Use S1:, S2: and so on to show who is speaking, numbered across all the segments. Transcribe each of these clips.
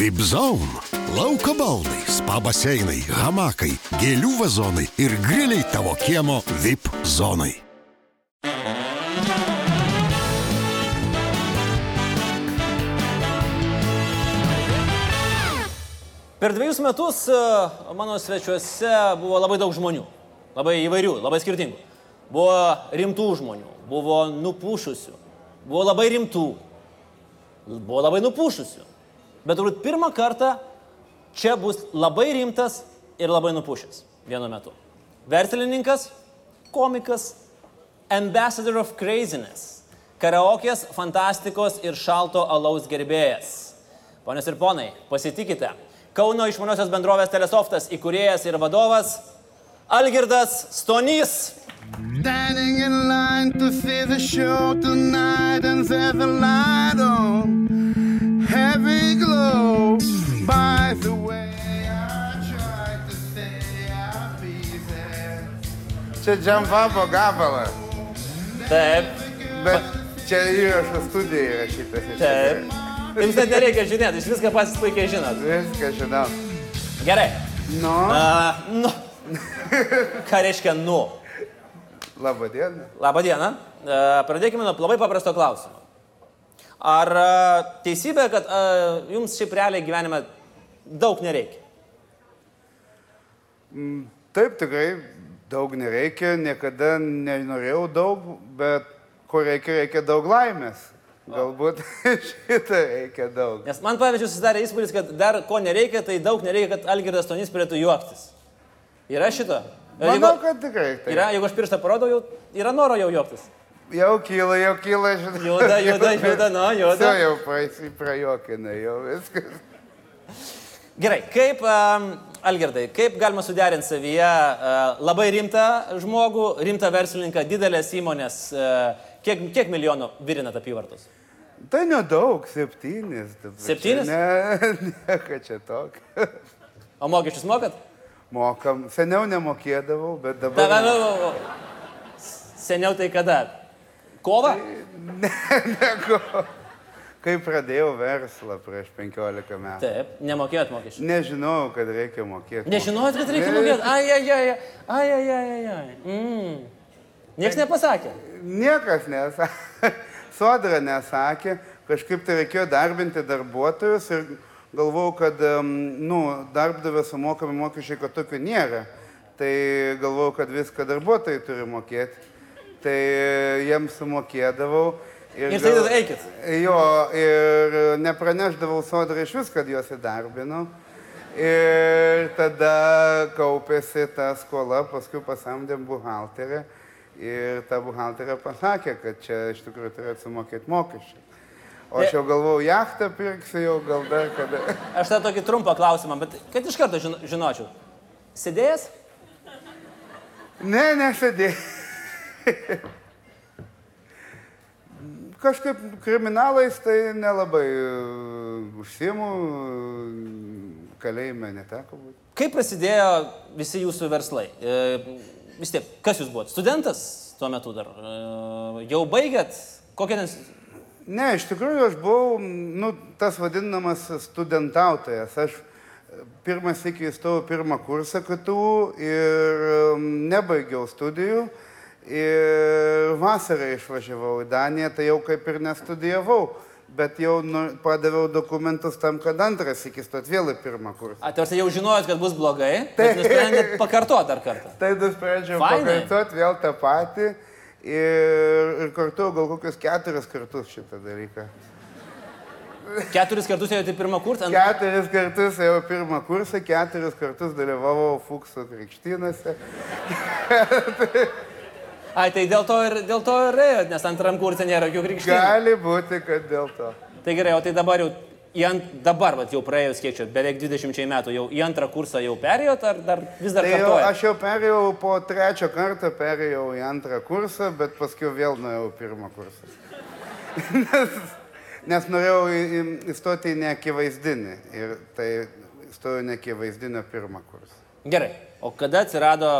S1: Vipzone. Lauko baldai, spa baseinai, hamakai, gėlių vazonai ir griliai tavo kiemo VIP zonai.
S2: Per dviejus metus e, mano svečiuose buvo labai daug žmonių. Labai įvairių, labai skirtingų. Buvo rimtų žmonių, buvo nupušusių, buvo labai rimtų, buvo labai nupušusių. Bet turbūt pirmą kartą čia bus labai rimtas ir labai nupušęs vienu metu. Verslininkas, komikas, ambassador of craziness, karaokės, fantastikos ir šalto alaus gerbėjas. Ponios ir ponai, pasitikite, Kauno išmaniosios bendrovės Telesoftas įkūrėjas ir vadovas Algirdas Stonys.
S3: Standing in line to see the show tonight and there's a light Čia džampapo gabalas,
S2: Taip,
S3: bet čia įrašo studija įrašytas. iš
S2: taip.
S3: tikrųjų.
S2: Jums net nereikia žinoti, jūs viską patys puikiai žinot.
S3: Viską žinau.
S2: Gerai.
S3: Nu,
S2: Uh, nu. Ką reiškia nu?
S3: laba diena.
S2: Labą dieną. Uh, pradėkime nuo labai paprasto klausimo. Ar uh, teisybė, kad uh, jums šiaip realiai gyvenime daug nereikia?
S3: Taip, tikrai daug nereikia, niekada nenorėjau daug, bet ko reikia, reikia daug laimės. Galbūt šitą reikia daug.
S2: Nes man, pavyzdžiui, susidarė įspūdis, kad dar ko nereikia, tai daug nereikia, kad Algirdas Tonys turėtų juoktis. Yra šito?
S3: Manau, kad tikrai. Taip.
S2: Yra, jeigu aš pirštą parodau, jau yra noro jau juoktis.
S3: Jau kyla, jau kyla, žinai.
S2: Juda, juda, juda, nu, juda.
S3: Jau, jau prajokina, jau viskas.
S2: Gerai, kaip, um, Algirdai, kaip galima suderinti savyje uh, labai rimtą žmogų, rimtą verslininką, didelės įmonės, uh, kiek, kiek milijonų virinat apyvartos?
S3: Tai nedaug, septynis.
S2: Septynis?
S3: Ne, ne, kad čia tokia.
S2: O mokesčius mokat?
S3: Mokam. Seniau nemokėdavau, bet
S2: Ta,
S3: dabar...
S2: va, va. Seniau tai kada? Kova?
S3: Ne, negu. Kai pradėjau verslą prieš 15 metų.
S2: Taip, nemokėjot mokesčių.
S3: Nežinau, kad reikia mokėti.
S2: Nežinojot, kad reikia mokėti? Ai, ai, ai, ai, ai, ai, ai. Mm. Niekas nepasakė.
S3: Niekas nesakė. Sodra nesakė. Kažkaip tai reikėjo darbinti darbuotojus ir galvau, kad nu, darbdavio sumokami mokesčiai, kad tokių nėra. Tai galvau, kad viską darbuotojai turi mokėti. Tai jiems sumokėdavau.
S2: Ir tai tada eikit.
S3: Jo, ir nepraneždavau sodrai iš vis, kad juos įdarbinau. Ir tada kaupėsi ta skola, paskui pasamdėm buhalterę. Ir ta buhalterė pasakė, kad čia iš tikrųjų turėtų sumokėti mokesčių. O aš jau galvojau, jachtą pirksiu, jau gal dar kada.
S2: Aš tą tokį trumpą klausimą, bet kad iš karto žino- žinočiau. Sėdėjęs?
S3: Ne, nesėdėjai. Kažkaip kriminalais tai nelabai uh, užsiemu, kalėjime neteko būti.
S2: Kaip prasidėjo visi jūsų verslai? E, vis tiek, kas jūs buvot? Studentas tuo metu dar? E, jau baigėt? Kokia ten...
S3: Ne, iš tikrųjų aš buvau, nu, tas vadinamas studentautojas. Aš e, pirmas iki įstojau pirmą kursą KTU ir nebaigiau studijų. Ir vasarą išvažiavau į Daniją, tai jau kaip ir nestudijavau, bet jau nu, padaviau dokumentus tam, kad antras iki stot vėl į pirmą kursą.
S2: A, tarsi jau žinojot, kad bus blogai, bet nusprendėt pakartoti dar kartą.
S3: Tai nusprendžiau pakartoti vėl tą patį ir, ir kartu gal kokius keturis kartus šitą dalyką.
S2: Keturis kartus ėjote į pirmą kursą? ant-
S3: Keturis kartus ėjau pirmą kursą, keturis kartus dalyvavau Fuksų krikštynose.
S2: Ai, tai dėl to ir, dėl to ir ėjot, nes antram kursė nėra jokių krikščių.
S3: Gali būti, kad dėl to.
S2: Tai gerai, o tai dabar jau, ant, dabar, vat, jau praėjus kiek čia, beveik 20 metų, jau į antrą kursą jau perėjot, ar dar vis dar
S3: Tai jau,
S2: kartuojat?
S3: aš jau perėjau po trečio karto, perėjau į antrą kursą, bet paskui vėl nuėjau į pirmą kursą. nes, nes norėjau įstoti į neakivaizdinį ir tai įstojau į neakivaizdinio pirmą kursą.
S2: Gerai, o kada atsirado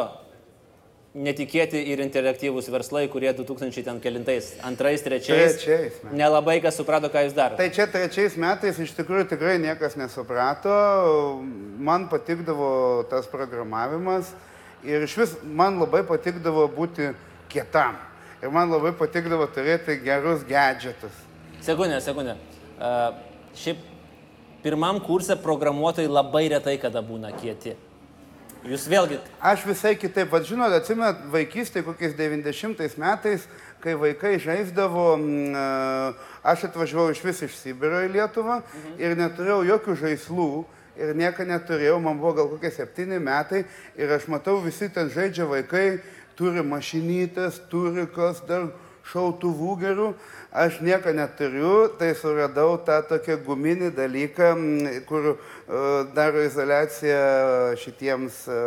S2: netikėti ir interaktyvūs verslai, kurie 2000 ten kelintais, antrais, trečiais.
S3: Trečiais metais.
S2: Nelabai kas suprato, ką jūs darote.
S3: Tai čia trečiais metais iš tikrųjų tikrai niekas nesuprato. Man patikdavo tas programavimas ir iš vis man labai patikdavo būti kietam. Ir man labai patikdavo turėti gerus gadgetus.
S2: Sekundė, sekundė. Uh, šiaip pirmam kursė programuotojai labai retai kada būna kieti. Jūs vėlgi,
S3: Aš visai kitaip, vad žinot, atsimenat vaikystėje kokiais 90 metais, kai vaikai žaisdavo, mm, e, aš atvažiavau iš vis iš Sibiro į Lietuvą ir neturėjau jokių žaislų ir nieko neturėjau, man buvo gal kokie septyni metai ir aš matau, visi ten žaidžia vaikai, turi mašinytės, turi kas dar šautuvų gerų, aš nieko neturiu, tai suradau tą tokią guminį dalyką, kur e, daro izolaciją šitiems e,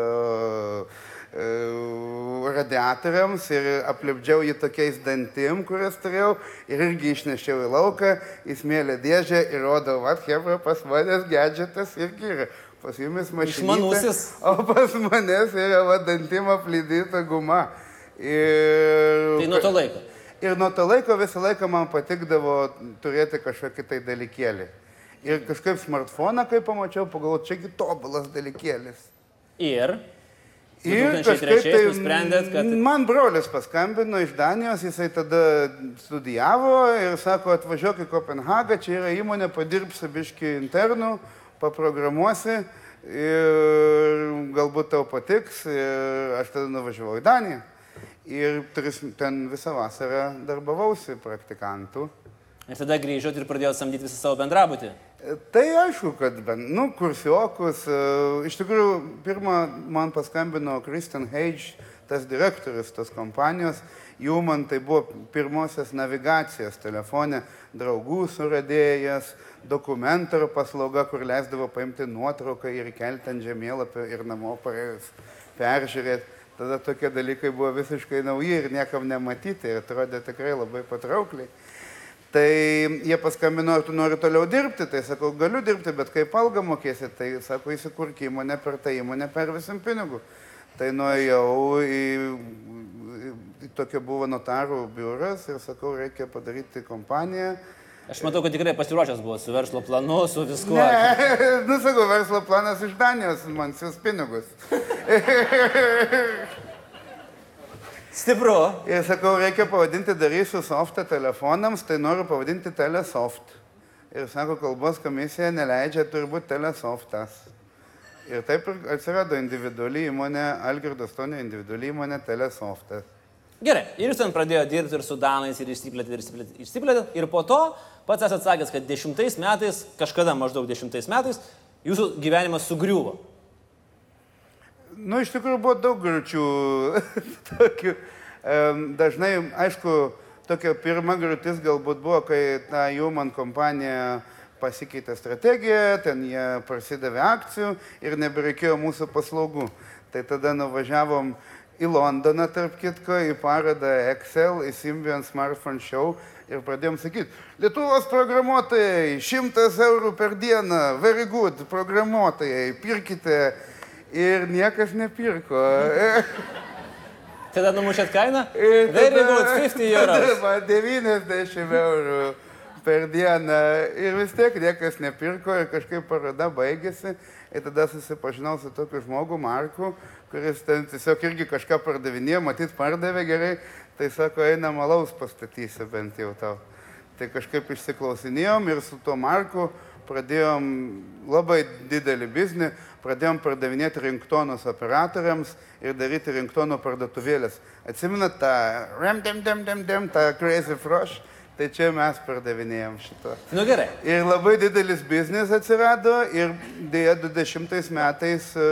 S3: radiatoriams ir aplipdžiau jį tokiais dantim, kurias turėjau ir irgi išnešiau į lauką, į smėlę dėžę ir rodau, va, hebra, pas manęs gadgetas irgi yra. Pas jumis mašina.
S2: Išmanusis.
S3: O pas manęs yra va, dantim aplydyta guma. Ir...
S2: tai nuo to laiko.
S3: Ir nuo to laiko visą laiką man patikdavo turėti kažkokį tai dalykėlį. Ir kažkaip smartfoną, kai pamačiau, pagalvojau, čiagi tobulas dalykėlis.
S2: Ir
S3: Ir
S2: 2003
S3: kažkaip tai
S2: nusprendėt, kad...
S3: man brolis paskambino iš Danijos, jisai tada studijavo ir sako, atvažiuok į Kopenhagą, čia yra įmonė, padirbsi biški internų, paprogramuosi ir galbūt tau patiks. Ir aš tada nuvažiavau į Daniją. Ir tris, ten visą vasarą darbavausi praktikantų.
S2: Ir tada grįžot ir pradėjot samdyti visą savo bendrabutį.
S3: Tai aišku, kad, ben- nu, kursiokus, e, iš tikrųjų, pirmą man paskambino Christian Hage, tas direktorius tos kompanijos, jų man tai buvo pirmosios navigacijos telefone, draugų suradėjas, dokumentaro paslauga, kur leisdavo paimti nuotrauką ir kelti ant žemėlapio ir namo paėjus peržiūrėti. Tada tokie dalykai buvo visiškai nauji ir niekam nematyti ir atrodė tikrai labai patraukliai. Tai jie paskambino, ar tu nori toliau dirbti, tai sakau, galiu dirbti, bet kaip algą mokėsi, tai sako, įsikurk įmonę, per tą įmonę pervisim pinigų. Tai nuėjau į, į, į tokia buvo notarų biuras ir sakau, reikia padaryti kompaniją.
S2: Aš matau, kad tikrai pasiruošęs buvo su verslo planu, su viskuo.
S3: Ne, nu sakau, verslo planas iš Danijos, man siūs pinigus.
S2: Stipru.
S3: Ir sakau, reikia pavadinti, darysiu softą telefonams, tai noriu pavadinti telesoft. Ir sako, kalbos komisija neleidžia, turi būti telesoftas. Ir taip ir atsirado individuali įmonė, Algirdas Tonio individuali įmonė telesoftas.
S2: Gerai, ir jūs ten pradėjote dirbti ir su Danais, ir išsiplėtėte, ir išsiplėtėte, išsiplėtėte. Ir po to pats esate sakęs, kad dešimtais metais, kažkada maždaug dešimtais metais, jūsų gyvenimas sugriuvo.
S3: Nu, iš tikrųjų buvo daug griūčių. Tokių, dažnai, aišku, tokia pirma griūtis galbūt buvo, kai ta Human kompanija pasikeitė strategiją, ten jie prasidavė akcijų ir nebereikėjo mūsų paslaugų. Tai tada nuvažiavom į Londoną, tarp kitko, į parodą Excel, į Symbian Smartphone Show ir pradėjom sakyti, Lietuvos programuotojai, 100 eurų per dieną, very good, programuotojai, pirkite. Ir niekas nepirko.
S2: Tada numušėt kainą?
S3: Ir
S2: Very good, 50 euros.
S3: Va, 90 eurų per dieną. Ir vis tiek niekas nepirko ir kažkaip paroda baigėsi. Ir tada susipažinau su tokiu žmogu Marku, kuris ten tiesiog irgi kažką pardavinėjo, matyt, pardavė gerai. Tai sako, eina malaus pastatysi bent jau tau. Tai kažkaip išsiklausinėjom ir su tuo Marku pradėjom labai didelį biznį, pradėjom pardavinėti rinktonus operatoriams ir daryti rinktonų parduotuvėlės. Atsimenat tą rem dem dem dem dem, tą crazy frosh, tai čia mes pardavinėjom šito.
S2: Nu gerai.
S3: Ir labai didelis biznis atsirado ir dėja 20 metais e,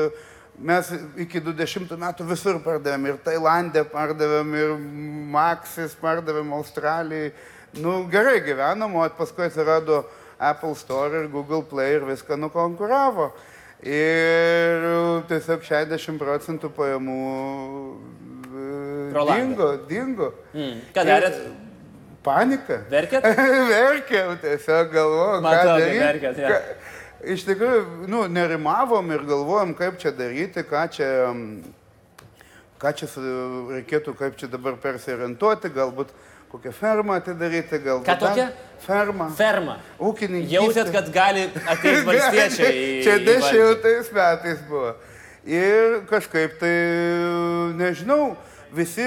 S3: mes iki 20 metų visur pardavėm. Ir Tailandė pardavėm, ir Maxis pardavėm Australijai. Nu gerai gyvenom, o paskui atsirado Apple Store ir Google Play ir viską nukonkuravo. Ir tiesiog 60 procentų pajamų e, dingo, dingo.
S2: Mm. Ką darėt?
S3: Panika.
S2: Verkėt?
S3: Verkiau, tiesiog galvojau, ką
S2: Matau,
S3: daryti.
S2: verkiat, jo.
S3: Ką- Iš tikrųjų, nu, nerimavom ir galvojom, kaip čia daryti, ką čia, ką čia reikėtų, kaip čia dabar persiorientuoti, galbūt kokią fermą atidaryti, galbūt...
S2: Ką tokią?
S3: Fermą.
S2: Ferma.
S3: Ūkininkystė.
S2: Jautėt, kad gali ateiti valstiečiai. į-
S3: Čia dešimtais metais buvo. Ir kažkaip tai, nežinau, visi,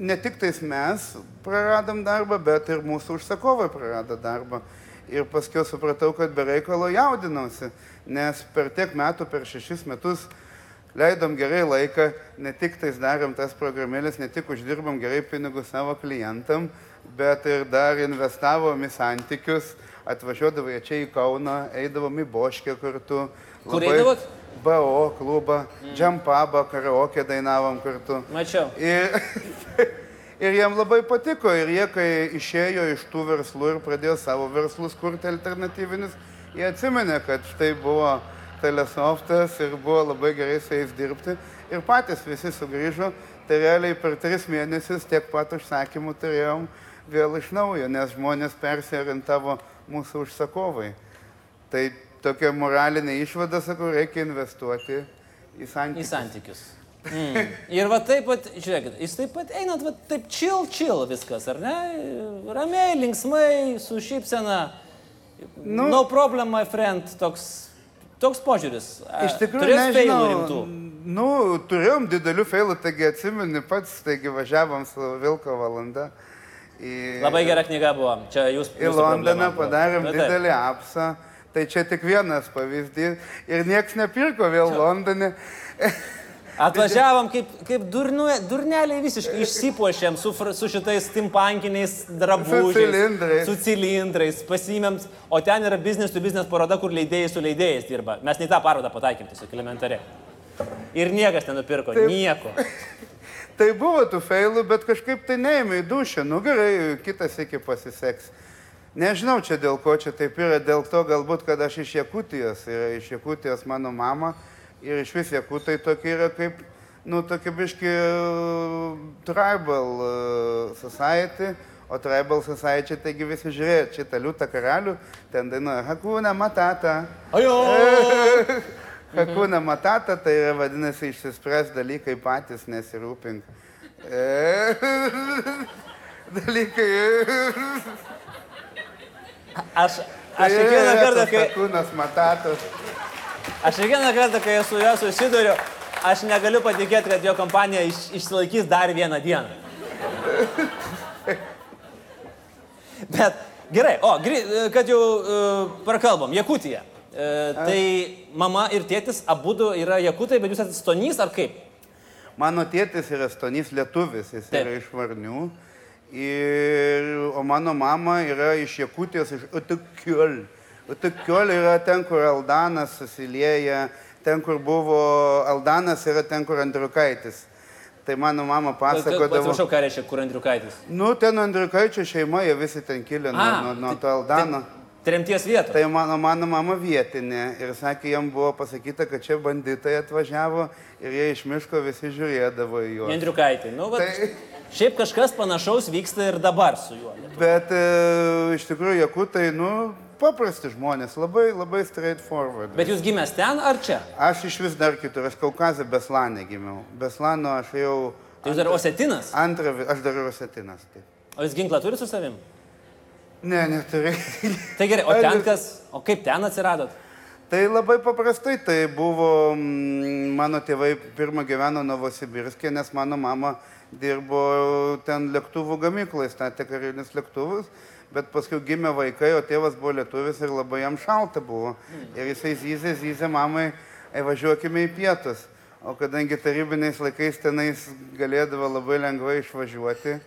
S3: ne tik tais mes praradom darbą, bet ir mūsų užsakovai prarado darbą. Ir paskui supratau, kad be reikalo jaudinausi, nes per tiek metų, per šešis metus leidom gerai laiką, ne tik tais darėm tas programėlės, ne tik uždirbom gerai pinigus savo klientam, bet ir dar investavom į santykius, atvažiuodavo jie čia į Kauną, eidavom į Boškę kartu.
S2: Kur eidavot?
S3: BO klubą, mm. Džampabą, karaoke dainavom kartu.
S2: Mačiau.
S3: Ir, ir jiem labai patiko. Ir jie, kai išėjo iš tų verslų ir pradėjo savo verslus kurti alternatyvinius, jie atsimenė, kad štai buvo telesoftas ir buvo labai gerai su jais dirbti. Ir patys visi sugrįžo. Tai realiai per tris mėnesius tiek pat užsakymų turėjom vėl iš naujo, nes žmonės persiorientavo mūsų užsakovai. Tai tokia moralinė išvada, sakau, reikia investuoti į
S2: Į
S3: santykius.
S2: santykius. Mm. Ir va taip pat, žiūrėkit, jūs taip pat einat, va taip chill, chill viskas, ar ne? Ramiai, linksmai, su šypsena. Nu, no problem, my friend, toks, toks požiūris.
S3: Iš tikrųjų, nežinau. Nu, turėjom didelių feilų, taigi atsimeni pats, taigi važiavom su Vilko valanda. Į,
S2: Labai gera knyga buvo. Čia jūs.
S3: Į Londoną padarėm
S2: Bet taip.
S3: didelį apsą. Tai čia tik vienas pavyzdys. Ir nieks nepirko vėl Londone.
S2: Atvažiavom kaip, kaip durnu, durneliai visiškai išsipuošėm su, su šitais stimpankiniais drabužiais.
S3: cilindrais.
S2: Su cilindrais, pasimėm. O ten yra business to business paroda, kur leidėjai su leidėjais dirba. Mes ne tą parodą pataikėm, tiesiog elementariai. Ir niekas nenupirko,
S3: Taip.
S2: nieko.
S3: Tai buvo tų feilų, bet kažkaip tai neėmė į dušą. Nu gerai, kitas iki pasiseks. Nežinau čia dėl ko čia taip yra, dėl to galbūt, kad aš iš Jakutijos, yra iš Jakutijos mano mama ir iš vis Jakutai tokia yra kaip, nu, tokia biški uh, tribal uh, society, o tribal society, taigi visi žiūrėjo, čia liūtą karalių, ten dainuoja Hakūna Matata.
S2: Ajo!
S3: Hakūna Matata, tai yra vadinasi išsispręs dalykai patys, nesirūpink. Dalykai.
S2: Aš, aš kiekvieną kartą, kai,
S3: Hakūnas Matatas.
S2: aš kiekvieną kartą, kai su juo susiduriu, aš negaliu patikėti, kad jo kompanija iš, išsilaikys dar vieną dieną. Bet gerai, o, kad jau uh, prakalbam, Jakutija. Uh, tai mama ir tėtis abu yra Jakutai, bet jūs esate stonys ar kaip?
S3: Mano tėtis yra stonys lietuvis, jis
S2: Taip.
S3: yra iš Varnių. Ir, o mano mama yra iš Jakutijos, iš Utukiol. Utukiol yra ten, kur Aldanas susilieja, ten, kur buvo Aldanas, yra ten, kur Andriukaitis. Tai mano mama pasakodavo.
S2: Atsiprašau, ką reiškia, kur Andriukaitis.
S3: Nu, ten Andriukaičio šeima, jie visi ten kilę nuo,
S2: A,
S3: nuo, nuo
S2: tai-
S3: to Aldano.
S2: Tremties vieta.
S3: Tai mano, mano mama vietinė ir sakė, jam buvo pasakyta, kad čia banditai atvažiavo ir jie iš miško visi žiūrėdavo į juos.
S2: Andriukaitį. Nu, vat,
S3: Tai-
S2: Šiaip kažkas panašaus vyksta ir dabar su juo.
S3: Bet e, iš tikrųjų, jakutai, nu, paprasti žmonės, labai, labai straightforward.
S2: Bet jūs gimęs ten ar čia?
S3: Aš iš vis dar kitur, aš Kaukazė Beslanė gimiau. Beslano aš jau
S2: Tai jūs dar osetinas?
S3: antrą, vi- aš dar Rosetinas. Taip.
S2: O jūs ginklą turite su savim?
S3: Ne, neturiu.
S2: Tai gerai, o ten kas? O kaip ten atsiradot?
S3: Tai labai paprastai, tai buvo, mm, mano tėvai pirmą gyveno Novosibirskė, nes mano mama dirbo ten lėktuvų gamykloje, statė karinius lėktuvus, bet paskui gimė vaikai, o tėvas buvo lietuvis ir labai jam šalta buvo. Ir jisai zyzė, zyzė mamai, "Ei, važiuokime į pietus. O kadangi tarybiniais laikais tenais galėdavo labai lengvai išvažiuoti,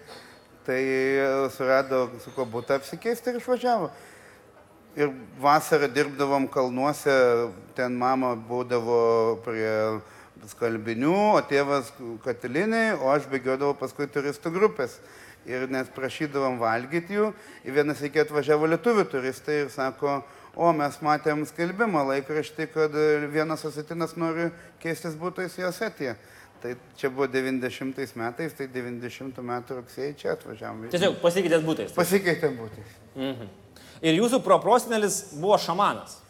S3: tai e, surado su kuo būtų apsikeisti ir išvažiavo. Ir vasarą dirbdavom kalnuose, ten mama būdavo prie skalbinių, o tėvas katiliniai, o aš bėgiodavau paskui turistų grupės. Ir nes prašydavom valgyti jų, ir vienas iki atvažiavo lietuvių turistai ir sako, o mes matėm skelbimą laikraštį, kad vienas osetinas nori keistis būtais į Osetiją. Tai čia buvo 90 metais, tai 90 metų rugsėjai čia atvažiavom.
S2: Tiesiog pasikeitėt būtais.
S3: Pasikeitė būtais.
S2: Ir jūsų proprosenelis buvo šamanas.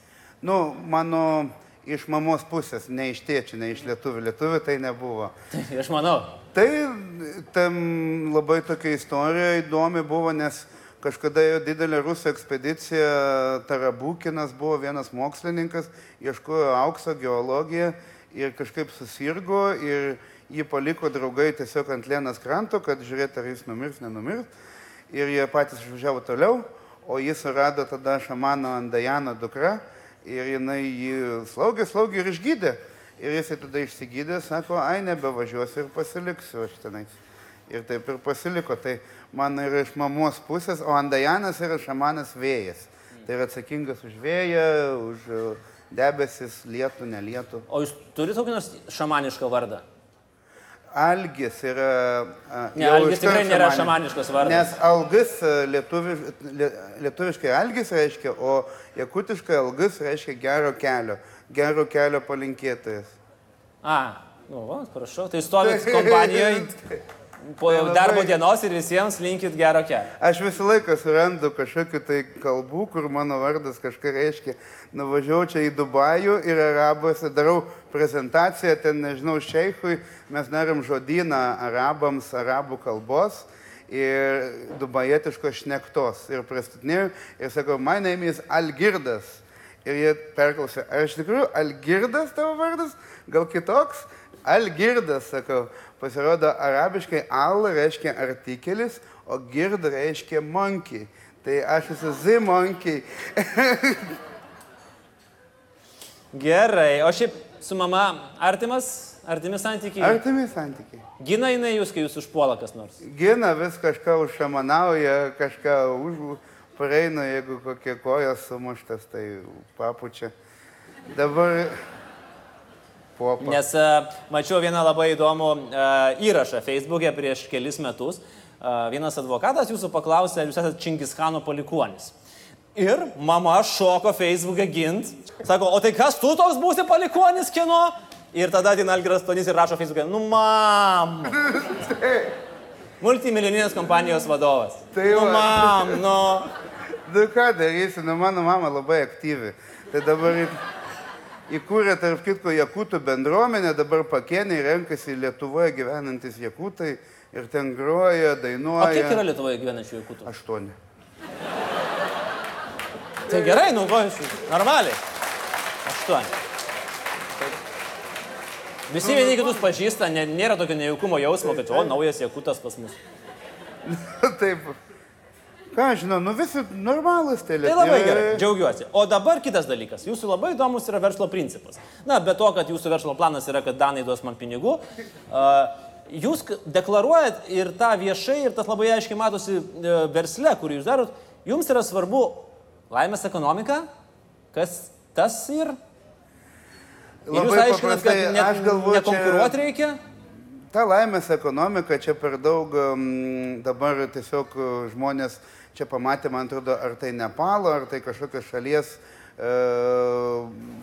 S3: Nu, mano iš mamos pusės, ne iš tėčių, ne iš lietuvių. Lietuvių tai nebuvo.
S2: Tai aš manau.
S3: Tai tam labai tokia istorija įdomi buvo, nes kažkada jo didelė rusų ekspedicija, Tarabūkinas buvo vienas mokslininkas, ieškojo aukso geologiją ir kažkaip susirgo ir jį paliko draugai tiesiog ant Lenas kranto, kad žiūrėtų, ar jis numirs, nenumirs. Ir jie patys išvažiavo toliau, o jis surado tada šamano Andajano dukra ir jinai jį slaugė, slaugė ir išgydė. Ir jisai tada išsigydė, sako, ai nebevažiuosiu ir pasiliksiu aš tenais. Ir taip ir pasiliko. Tai man yra iš mamos pusės, o Andajanas yra šamanas vėjas. Tai yra atsakingas už vėją, už debesis, lietų, nelietų.
S2: O jūs turite kokį nors šamanišką vardą?
S3: Algis yra.
S2: Ne, Algis tikrai nėra
S3: šamaniškas.
S2: šamaniškas vardas.
S3: Nes algis a, lietuviš, lie, lietuviškai algis reiškia, o jakutiškai algis reiškia gero kelio, gero kelio palinkėtojas.
S2: A, nu, va, prašau, tai stovit kompanijoje po
S3: Tai labai-
S2: darbo dienos ir visiems linkit gero kelio.
S3: Aš visą laiką surandu kažkokiu tai kalbų, kur mano vardas kažką reiškia. Nuvažiavau čia į Dubajų ir arabuose darau prezentaciją, ten nežinau, šeichui, mes darom žodyną arabams, arabų kalbos ir dubajetiškos šnektos. Ir pristatinėjau ir sakau, my name is Algirdas. Ir jie perklausė, ar iš tikrųjų Algirdas tavo vardas, gal kitoks? Algirdas, sakau, pasirodo arabiškai al reiškia artikelis, o gird reiškia monkey. Tai aš esu Z monkey.
S2: Gerai, o šiaip su mama artimas, artimi santykiai?
S3: Artimi santykiai.
S2: Gina jinai jūs, kai jūs užpuola kas nors?
S3: Gina vis kažką užšamanauja, kažką už, pareina, jeigu kokie kojas sumuštas, tai papučia. Dabar popa.
S2: Nes uh, mačiau vieną labai įdomų uh, įrašą Facebook'e prieš kelis metus. Uh, vienas advokatas jūsų paklausė, ar jūs esate Čingischano palikuonis. Ir mama šoko Facebook'e gint. Sako, o tai kas tu toks būsi palikuonis kino? Ir tada Dina Algiras Tonys ir rašo Facebook'e, nu mam. Multimilijoninės kompanijos vadovas.
S3: Tai
S2: nu
S3: va.
S2: mam, nu.
S3: Nu ką darysi, nu mano mama labai aktyvi. Tai dabar įkūrė, tarp kitko, Jakutų bendruomenę, dabar pakieniai renkasi Lietuvoje gyvenantis Jakutai ir ten groja,
S2: O
S3: dainuoja.
S2: kiek yra Lietuvoje gyvenančių jakutų?
S3: Aštuoni.
S2: Tai gerai, nu, ko jūs, normaliai. Aštuoni. Visi vieni kitus pažįsta, nėra tokio nejaukumo jausmo, kad, o, naujas jakutas pas mus.
S3: Taip. Ką žinau, nu visi normalus tai
S2: Tai labai gerai, džiaugiuosi. O dabar kitas dalykas. Jūsų labai įdomus yra verslo principas. Na, be to, kad jūsų verslo planas yra, kad Danai duos man pinigų, a, jūs deklaruojat ir tą viešai, ir tas labai aiškiai matosi e, versle, kurį jūs darot, jums yra svarbu laimės ekonomika, kas tas ir... Ir jūs aiškinat, kad ne,
S3: galvoju,
S2: nekonkuruoti
S3: čia-
S2: reikia?
S3: Ta laimės ekonomika čia per daug dabar tiesiog uh, žmonės čia pamatė, man atrodo, ar tai Nepalo, ar tai kažkokios šalies e,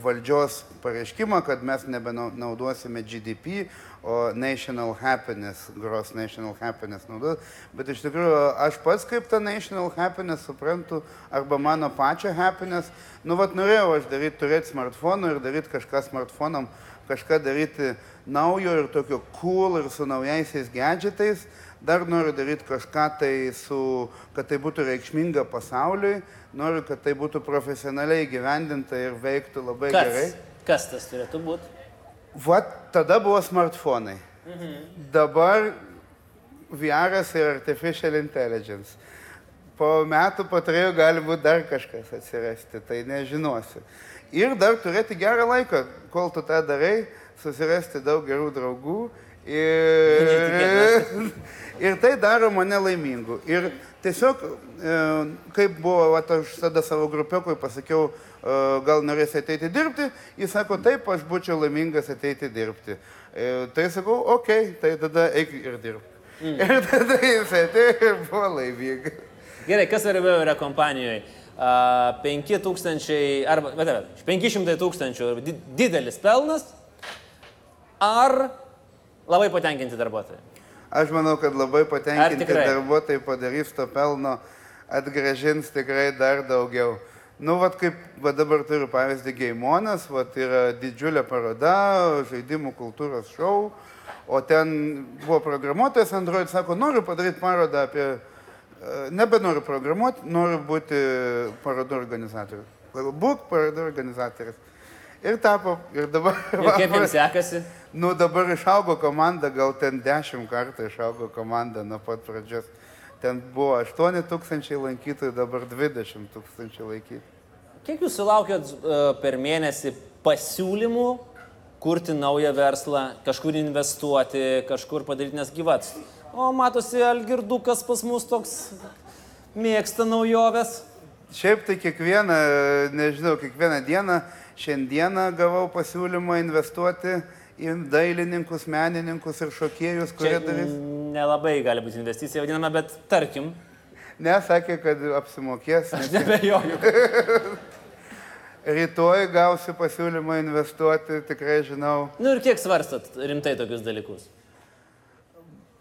S3: valdžios pareiškimą, kad mes nebenaudosime GDP, o National Happiness, Gross National Happiness naudos. Bet iš tikrųjų aš pats kaip tą National Happiness suprantu, arba mano pačią Happiness, nu vat norėjau aš daryti, turėti smartfoną ir daryti kažką smartfonam, kažką daryti naujo ir tokio cool ir su naujaisiais gadgetais. Dar noriu daryti kažką tai su, kad tai būtų reikšminga pasauliui, noriu, kad tai būtų profesionaliai gyvendinta ir veiktų labai gerai.
S2: Kas, kas tas turėtų būti?
S3: Vat tada buvo smartfonai. Dabar VRas ir Artificial Intelligence. Po metų, po trijų gali būti dar kažkas atsirasti, tai nežinosiu. Ir dar turėti gerą laiką, kol tu tą darai, susirasti daug gerų draugų. Ir, ir tai daro mane laimingu. Ir tiesiog, e, kaip buvo, vat, aš tada savo grupiokui pasakiau, e, gal norėsi ateiti dirbti, jis sako, taip, aš būčiau laimingas ateiti dirbti. E, tai sakau, okei, okay, tai tada eik ir dirbk. Mm. Ir tada jis atėjo ir buvo laimingas.
S2: Gerai, kas svarbiau yra kompanijoje? Uh, 5000 arba, bet, bet, 500 tūkstančių di- didelis pelnas ar labai patenkinti darbuotojai?
S3: Aš manau, kad labai patenkinti darbuotojai padarys to pelno, atgražins tikrai dar daugiau. Nu, vat kaip va dabar turiu pavyzdį Geimonas, va yra didžiulė paroda, žaidimų kultūros šou, o ten buvo programuotojas Android, sako, noriu padaryti parodą apie, e, nebenoriu programuoti, noriu būti parodų organizatorius. Būk parodų organizatorius. Ir tapo, ir dabar.
S2: Ir kaip jums sekasi?
S3: Nu, dabar išaugo komanda, gal ten dešimt kartų išaugo komanda nuo pat pradžios. Ten buvo 8 tūkstančiai lankytojų, dabar 20 tūkstančių lankytojų.
S2: Kiek jūs sulaukėt uh, per mėnesį pasiūlymų kurti naują verslą, kažkur investuoti, kažkur padaryti nes gyvats? O matosi, Algirdukas pas mus toks mėgsta naujoves.
S3: Šiaip tai kiekvieną, nežinau, kiekvieną dieną, šiandieną gavau pasiūlymą investuoti dailininkus, menininkus ir šokėjus, kurie
S2: Čia
S3: darys.
S2: nelabai gali būti investicija vadinama, bet tarkim,
S3: Nesakė, kad apsimokės.
S2: aš nebejoju.
S3: Rytoj gausiu pasiūlymą investuoti, tikrai žinau.
S2: Nu ir kiek svarstat rimtai tokius dalykus?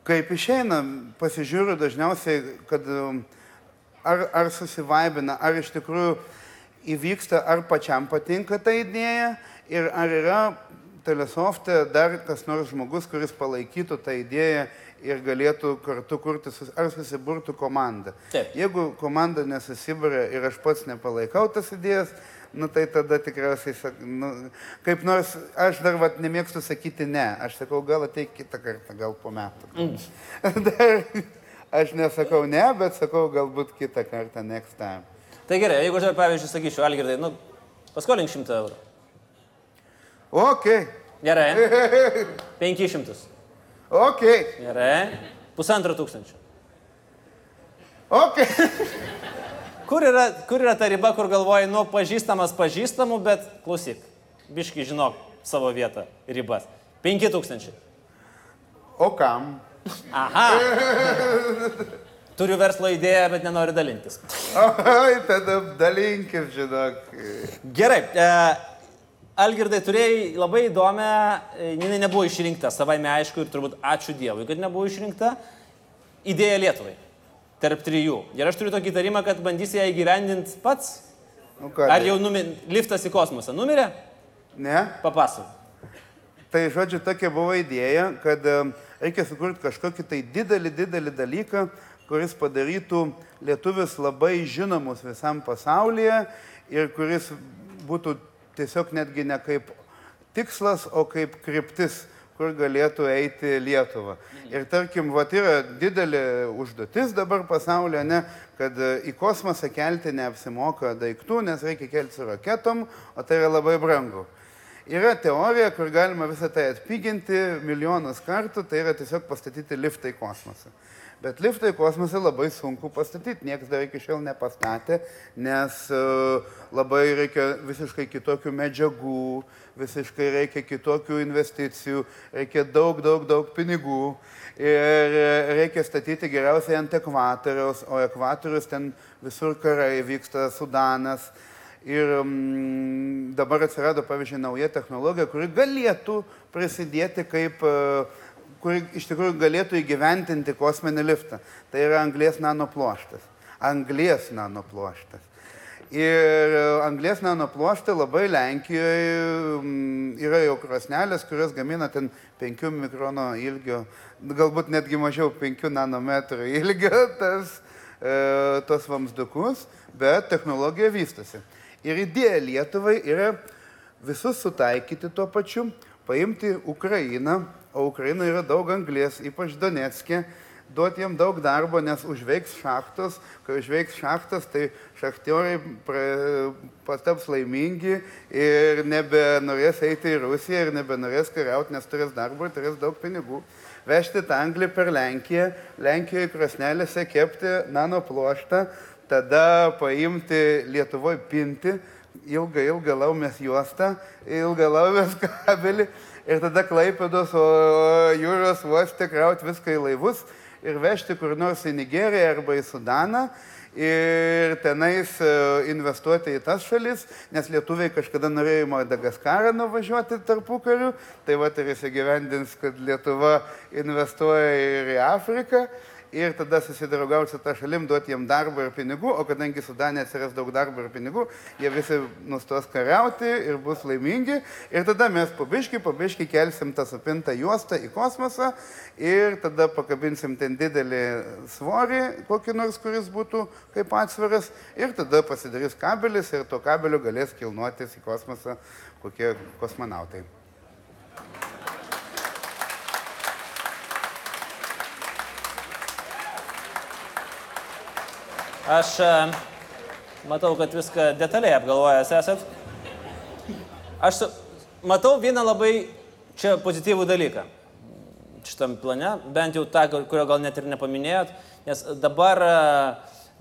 S3: Kaip išeina, pasižiūriu dažniausiai, kad um, ar, ar susivaibina, ar iš tikrųjų įvyksta, ar pačiam patinka ta idėja ir ar yra telesofte dar kas nors žmogus, kuris palaikytų tą idėją ir galėtų kartu kurti, ar susiburtų komanda.
S2: Taip.
S3: Jeigu komanda nesusibūrė ir aš pats nepalaikau tas idėjas, nu tai tada tikriausiai, nu, kaip nors, aš dar vat, nemėgstu sakyti ne, aš sakau, gal ateik kitą kartą, gal po metų. dar, aš nesakau ne, bet sakau, galbūt kitą kartą, next time.
S2: Tai gerai, jeigu aš pavyzdžiui sakyčiau, Algirdai, nu, paskolink 100 eurų.
S3: Ok,
S2: Gerai. 500.
S3: ok,
S2: Gerai. Pusantro tūkstančio.
S3: ok.
S2: Kur yra, kur yra ta riba, kur galvoji, nu, pažįstamas pažįstamų, bet klausyk, biški žinok savo vietą, ribas. 5000.
S3: O kam?
S2: Aha. Turiu verslo idėją, bet nenoriu dalintis.
S3: Oi, tada dalinkis, žinok.
S2: Gerai. E, Algirdai, turėjai labai įdomią, e, jinai nebuvo išrinkta, savaime aišku ir turbūt ačiū Dievui, kad nebuvo išrinkta, idėja Lietuvai. Tarp trijų. Ir aš turiu tokį įtarimą, kad bandysi ją įgyvendinti pats.
S3: Nu, ką,
S2: Ar jau numi, liftas į kosmosą numirė?
S3: Ne?
S2: Papasakok.
S3: Tai žodžiu, tokia buvo idėja, kad em, reikia sukurti kažkokį tai didelį, didelį dalyką, kuris padarytų lietuvius labai žinomus visam pasaulyje ir kuris būtų tiesiog netgi ne kaip tikslas, o kaip kryptis, kur galėtų eiti Lietuva. Ir tarkim, va, yra didelė užduotis dabar pasaulyje, ne, kad e, į kosmosą kelti neapsimoka daiktų, nes reikia kelti su raketom, o tai yra labai brangu. Yra teorija, kur galima visą tai atpiginti milijonus kartų, tai yra tiesiog pastatyti liftą į kosmosą. Bet liftą į kosmosą labai sunku pastatyti, niekas dar iki šiol nepastatė, nes e, labai reikia visiškai kitokių medžiagų, visiškai reikia kitokių investicijų, reikia daug, daug, daug pinigų ir e, reikia statyti geriausiai ant ekvatoriaus, o ekvatorius ten visur karai vyksta, Sudanas. Ir mm, dabar atsirado, pavyzdžiui, nauja technologija, kuri galėtų prisidėti kaip, e, kuri iš tikrųjų galėtų įgyventinti kosminį liftą. Tai yra anglės nanoploštas. Anglės nanoploštas. Ir anglės nanoploštė labai Lenkijoje mm, yra jau krosnelės, kurios gamina ten 5 mikrono ilgio, galbūt netgi mažiau 5 nanometrų ilgio tas, e, tos vamsdukus, bet technologija vystosi. Ir idėja Lietuvai yra visus sutaikyti tuo pačiu, paimti Ukrainą, o Ukraina yra daug anglės, ypač Donetskė, duoti jam daug darbo, nes užveiks šachtos, kai užveiks šachtas, tai šachtioriai pataps laimingi ir nebenorės eiti į Rusiją ir nebenorės kariauti, nes turės darbo ir turės daug pinigų. Vežti tą anglį per Lenkiją, Lenkijoje krosnelėse kepti nano ploštą, tada paimti Lietuvoje pinti, ilgą, ilgą laumės juostą, ilgą laumės kabelį ir tada klaipėdos jūros uoste krauti viską į laivus ir vežti kur nors į Nigeriją arba į Sudaną ir tenais e, investuoti į tas šalis, nes lietuviai kažkada norėjo į Madagaskarą nuvažiuoti tarpu kariu, tai va ir įsigyvendins, kad Lietuva investuoja ir į Afriką. Ir tada susidraugauti su ta šalim, duoti jiem darbą ir pinigų, o kadangi Sudanė atsiras daug darbo ir pinigų, jie visi nustos kariauti ir bus laimingi. Ir tada mes pabiškai, pabiškai kelsim tą supintą juostą į kosmosą ir tada pakabinsim ten didelį svorį, kokį nors, kuris būtų kaip atsvaras. Ir tada pasidarys kabelis ir to kabelio galės kilnuotis į kosmosą kokie kosmonautai.
S2: Aš e, matau, kad viską detaliai apgalvojęs esat. Aš su- matau vieną labai čia pozityvų dalyką šitam plane, bent jau tą, kurio gal net ir nepaminėjot, nes dabar e,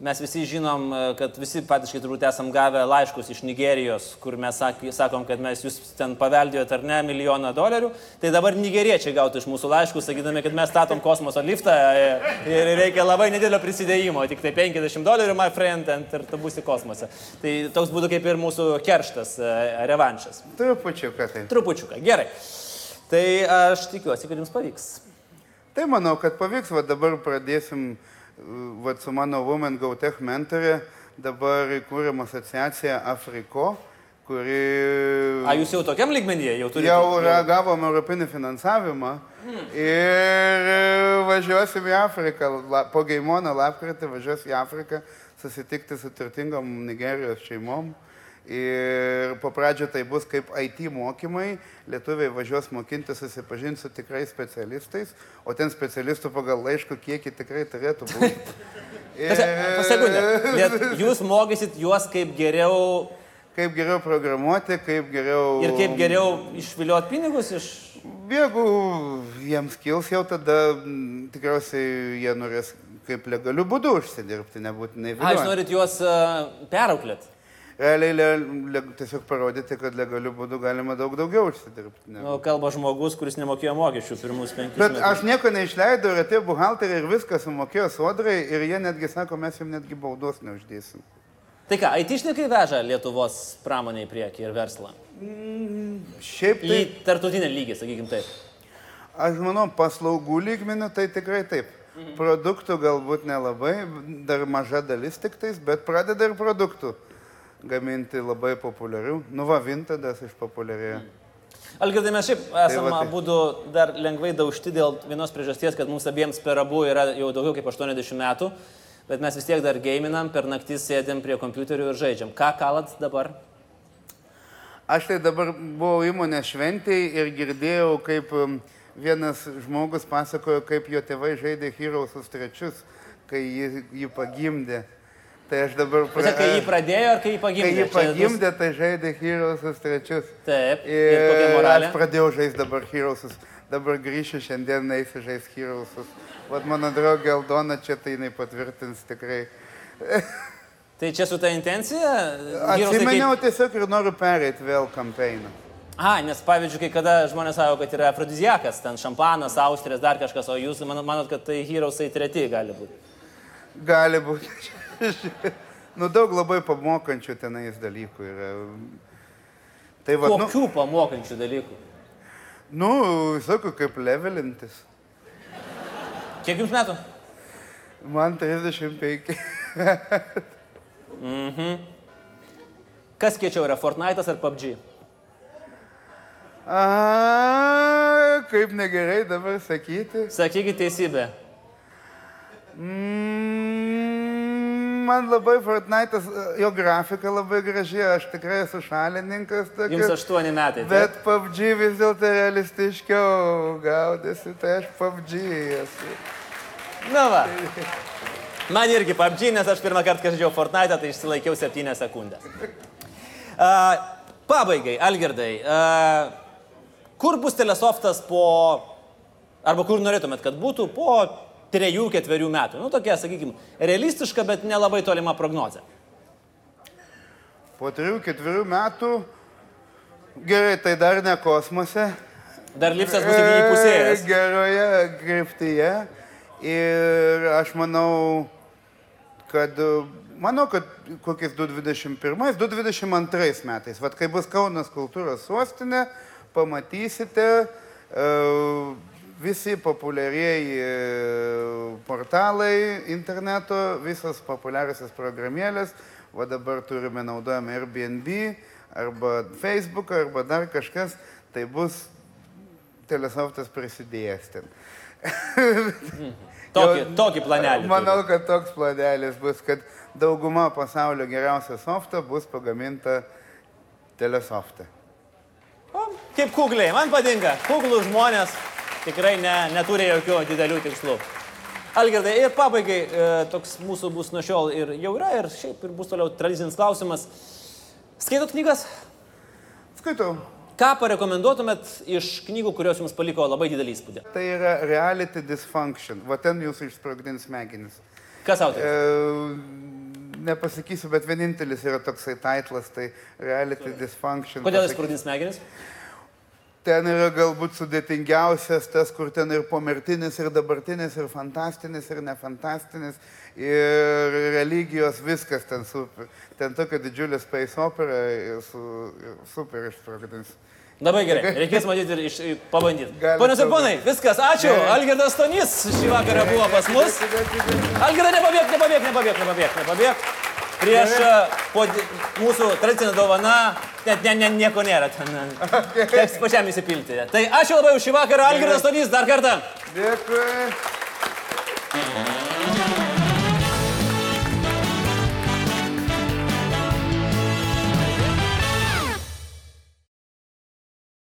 S2: mes visi žinom, e, kad visi patiškai turbūt esam gavę laiškus iš Nigerijos, kur mes sak- sakom, kad mes jūs ten paveldėjot ar ne milijoną dolerių, tai dabar nigeriečiai gautų iš mūsų laiškus, sakydami, kad mes statom kosmoso liftą e, ir reikia labai nedidelio prisidėjimo, tik tai 50 dolerių, my friend, and ir tu būsi kosmose. Tai toks būtų kaip ir mūsų kerštas, e, revanšas.
S3: Trupučiuką tai.
S2: Trupučiuką, gerai. Tai aš tikiuosi, kad jums pavyks.
S3: Tai manau, kad pavyks, va dabar pradėsim, va su mano Women Go Tech mentorė, dabar įkūrėm asociaciją Afriko, kuri
S2: A, jūs jau tokiam lygmenyje jau turite?
S3: jau yra- gavom europinį finansavimą ir važiuosim į Afriką, La, po Gaimono lapkritį važiuosim į Afriką susitikti su turtingom Nigerijos šeimom. Ir po pradžio tai bus kaip IT mokymai, lietuviai važiuos mokinti susipažinti su tikrai specialistais, o ten specialistų pagal laiškų kiekį tikrai turėtų būti.
S2: Pasekundę. Jūs mokysit juos kaip geriau
S3: Kaip geriau programuoti, kaip geriau...
S2: ir kaip geriau išviliot pinigus iš...
S3: Jeigu jiems kils jau tada tikriausiai jie norės kaip legaliu būdu užsidirbti, nebūtinai
S2: A, jūs norit juos uh, perauklėt.
S3: Realiai le, le, tiesiog parodyti, kad legaliu būdu galima daug daugiau užsidirbti. Ne?
S2: Nu, kalba žmogus, kuris nemokėjo mokesčių pirmus penkis
S3: Bet
S2: metus.
S3: aš nieko neišleidau ir atėjo buhalteriai ir viską sumokėjo sodrai ir jie netgi sako, mes jums netgi baudos neuždėsim.
S2: Tai ką, aitišnikai veža Lietuvos pramonę į priekį ir verslą.
S3: Šiaip
S2: Į
S3: tai,
S2: tartutinę lygį, sakykim taip.
S3: aš manau, paslaugų lygmenių tai tikrai taip. Produktų galbūt nelabai, dar maža dalis tik tais, bet pradeda ir produktų gaminti labai populiarių. Nu va, Vintadas išpopuliarėjo.
S2: Algirdai, mes šiaip esame tai
S3: tai.
S2: būdų dar lengvai daužti dėl vienos priežasties, kad mums abiems per abu yra jau daugiau kaip 80 metų, bet mes vis tiek dar gaiminam, per naktis sėdėm prie kompiuterių ir žaidžiam. Ką kalat dabar?
S3: Aš tai dabar buvau įmonės šventėje ir girdėjau, kaip um, vienas žmogus pasakojo, kaip jo tėvai žaidė Heroesus trečius, kai jį, jį pagimdė. Tai aš dabar
S2: Pra... Kai jį pradėjo ar kai jį
S3: Kai
S2: pagimdė?
S3: jį
S2: Čia bus-
S3: pagimdė, tai žaidė Heroesus trečius.
S2: Taip. Ir
S3: Ir aš pradėjau žaisti dabar Heroesus. Dabar grįšiu šiandien, eisiu žaisti Heroesus. Vat mano draugė Aldona čia tai jinai patvirtins tikrai.
S2: Tai čia su ta intencija?
S3: Atsimeniau
S2: kaip-
S3: tiesiog ir noriu pereiti vėl kampeiną.
S2: A, nes pavyzdžiui, kai kada žmonės sako, kad yra afrodiziakas, ten šampanas, austrės, dar kažkas, o jūs manot kad tai Heroesai treti gali būti.
S3: Gali būti. Nu, daug labai pamokančių tenais dalykų yra. Tai va, nu,
S2: Kokių pamokančių dalykų?
S3: nu, visokių kaip levelintis.
S2: Kiek jums metų?
S3: Man 35.
S2: Kas kiečiau yra Fortnite'as ar PUBG?
S3: A, kaip negerai dabar sakyti.
S2: Sakykit teisybę.
S3: Mm, man labai Fortnite'as, jo grafika labai graži, aš tikrai esu šalininkas.
S2: Jums
S3: Tokio,
S2: aštuoni metai. taip?
S3: bet PUBG vis dėlto realistiškiau gaudėsi, tai aš PUBG esu.
S2: Na va. Man irgi PUBG, nes aš pirmą kartą, kai žaidžiau Fortnite, tai išsilaikiau 7 sekundės. Uh, pabaigai, Algirdai. Uh, kur bus telesoftas po... Arba kur norėtumėt, kad būtų po 3-4 metų? Nu, tokia, sakykime, realistiška, bet nelabai tolima prognozė.
S3: Po 3-4 metų, gerai, tai dar ne kosmose.
S2: Dar lipsas bus tik įpusėjęs.
S3: E, Geroje kryptyje. Ir aš manau, kad, manau, kad kokiais 2021-2022 metais, vad kai bus Kaunas kultūros sostinė, pamatysite, e, visi populiarieji e, portalai interneto, visos populiariosios programėlės, o dabar turime naudojame Airbnb arba Facebook arba dar kažkas, tai bus telesoftas prisidėjęs ten.
S2: Tokį,
S3: Jau-
S2: tokį planelį.
S3: Manau, kad toks planelis bus, kad dauguma pasaulio geriausia softa bus pagaminta telesofte.
S2: O, kaip kukliai, man patinka. Kuklų žmonės tikrai ne, neturi jokių didelių tikslų. Algirdai, ir pabaigai, e, toks mūsų bus nuo šiol ir jau yra, ir šiaip ir bus toliau tradicinis klausimas. Skaitot knygas?
S3: Skaitau.
S2: Ką parekomenduotumėt iš knygų, kurios jums paliko labai didelį įspūdį?
S3: Tai yra reality dysfunction. Va ten jūsų išsprogdins smegenis.
S2: Kas
S3: E,
S2: autorius?
S3: nepasakysiu, bet vienintelis yra toksai titlas, tai reality dysfunction.
S2: Kodėl sprūdins smegenis?
S3: Ten yra galbūt sudėtingiausias tas, kur ten ir pomirtinis, ir dabartinis, ir fantastinis, ir nefantastinis, ir religijos, viskas ten super. Ten tokia didžiulė space opera, su, super išsprogdins.
S2: Labai gerai, reikės matyti ir iš, pabandyti. Ponios ir ponai, viskas, ačiū.
S3: Ne.
S2: Algirdas Stonys šį vakarą buvo pas mus. Algirdai, nepabėg, nepabėg, nepabėg, nepabėg, nepabėg. Prieš uh, po mūsų tradicinę dovaną, net ne, ne, nieko nėra ten. Teks pačiam įsipilti. Tai ačiū labai už šį vakarą, Algirdas Stonys, dar kartą.
S3: Dėkui.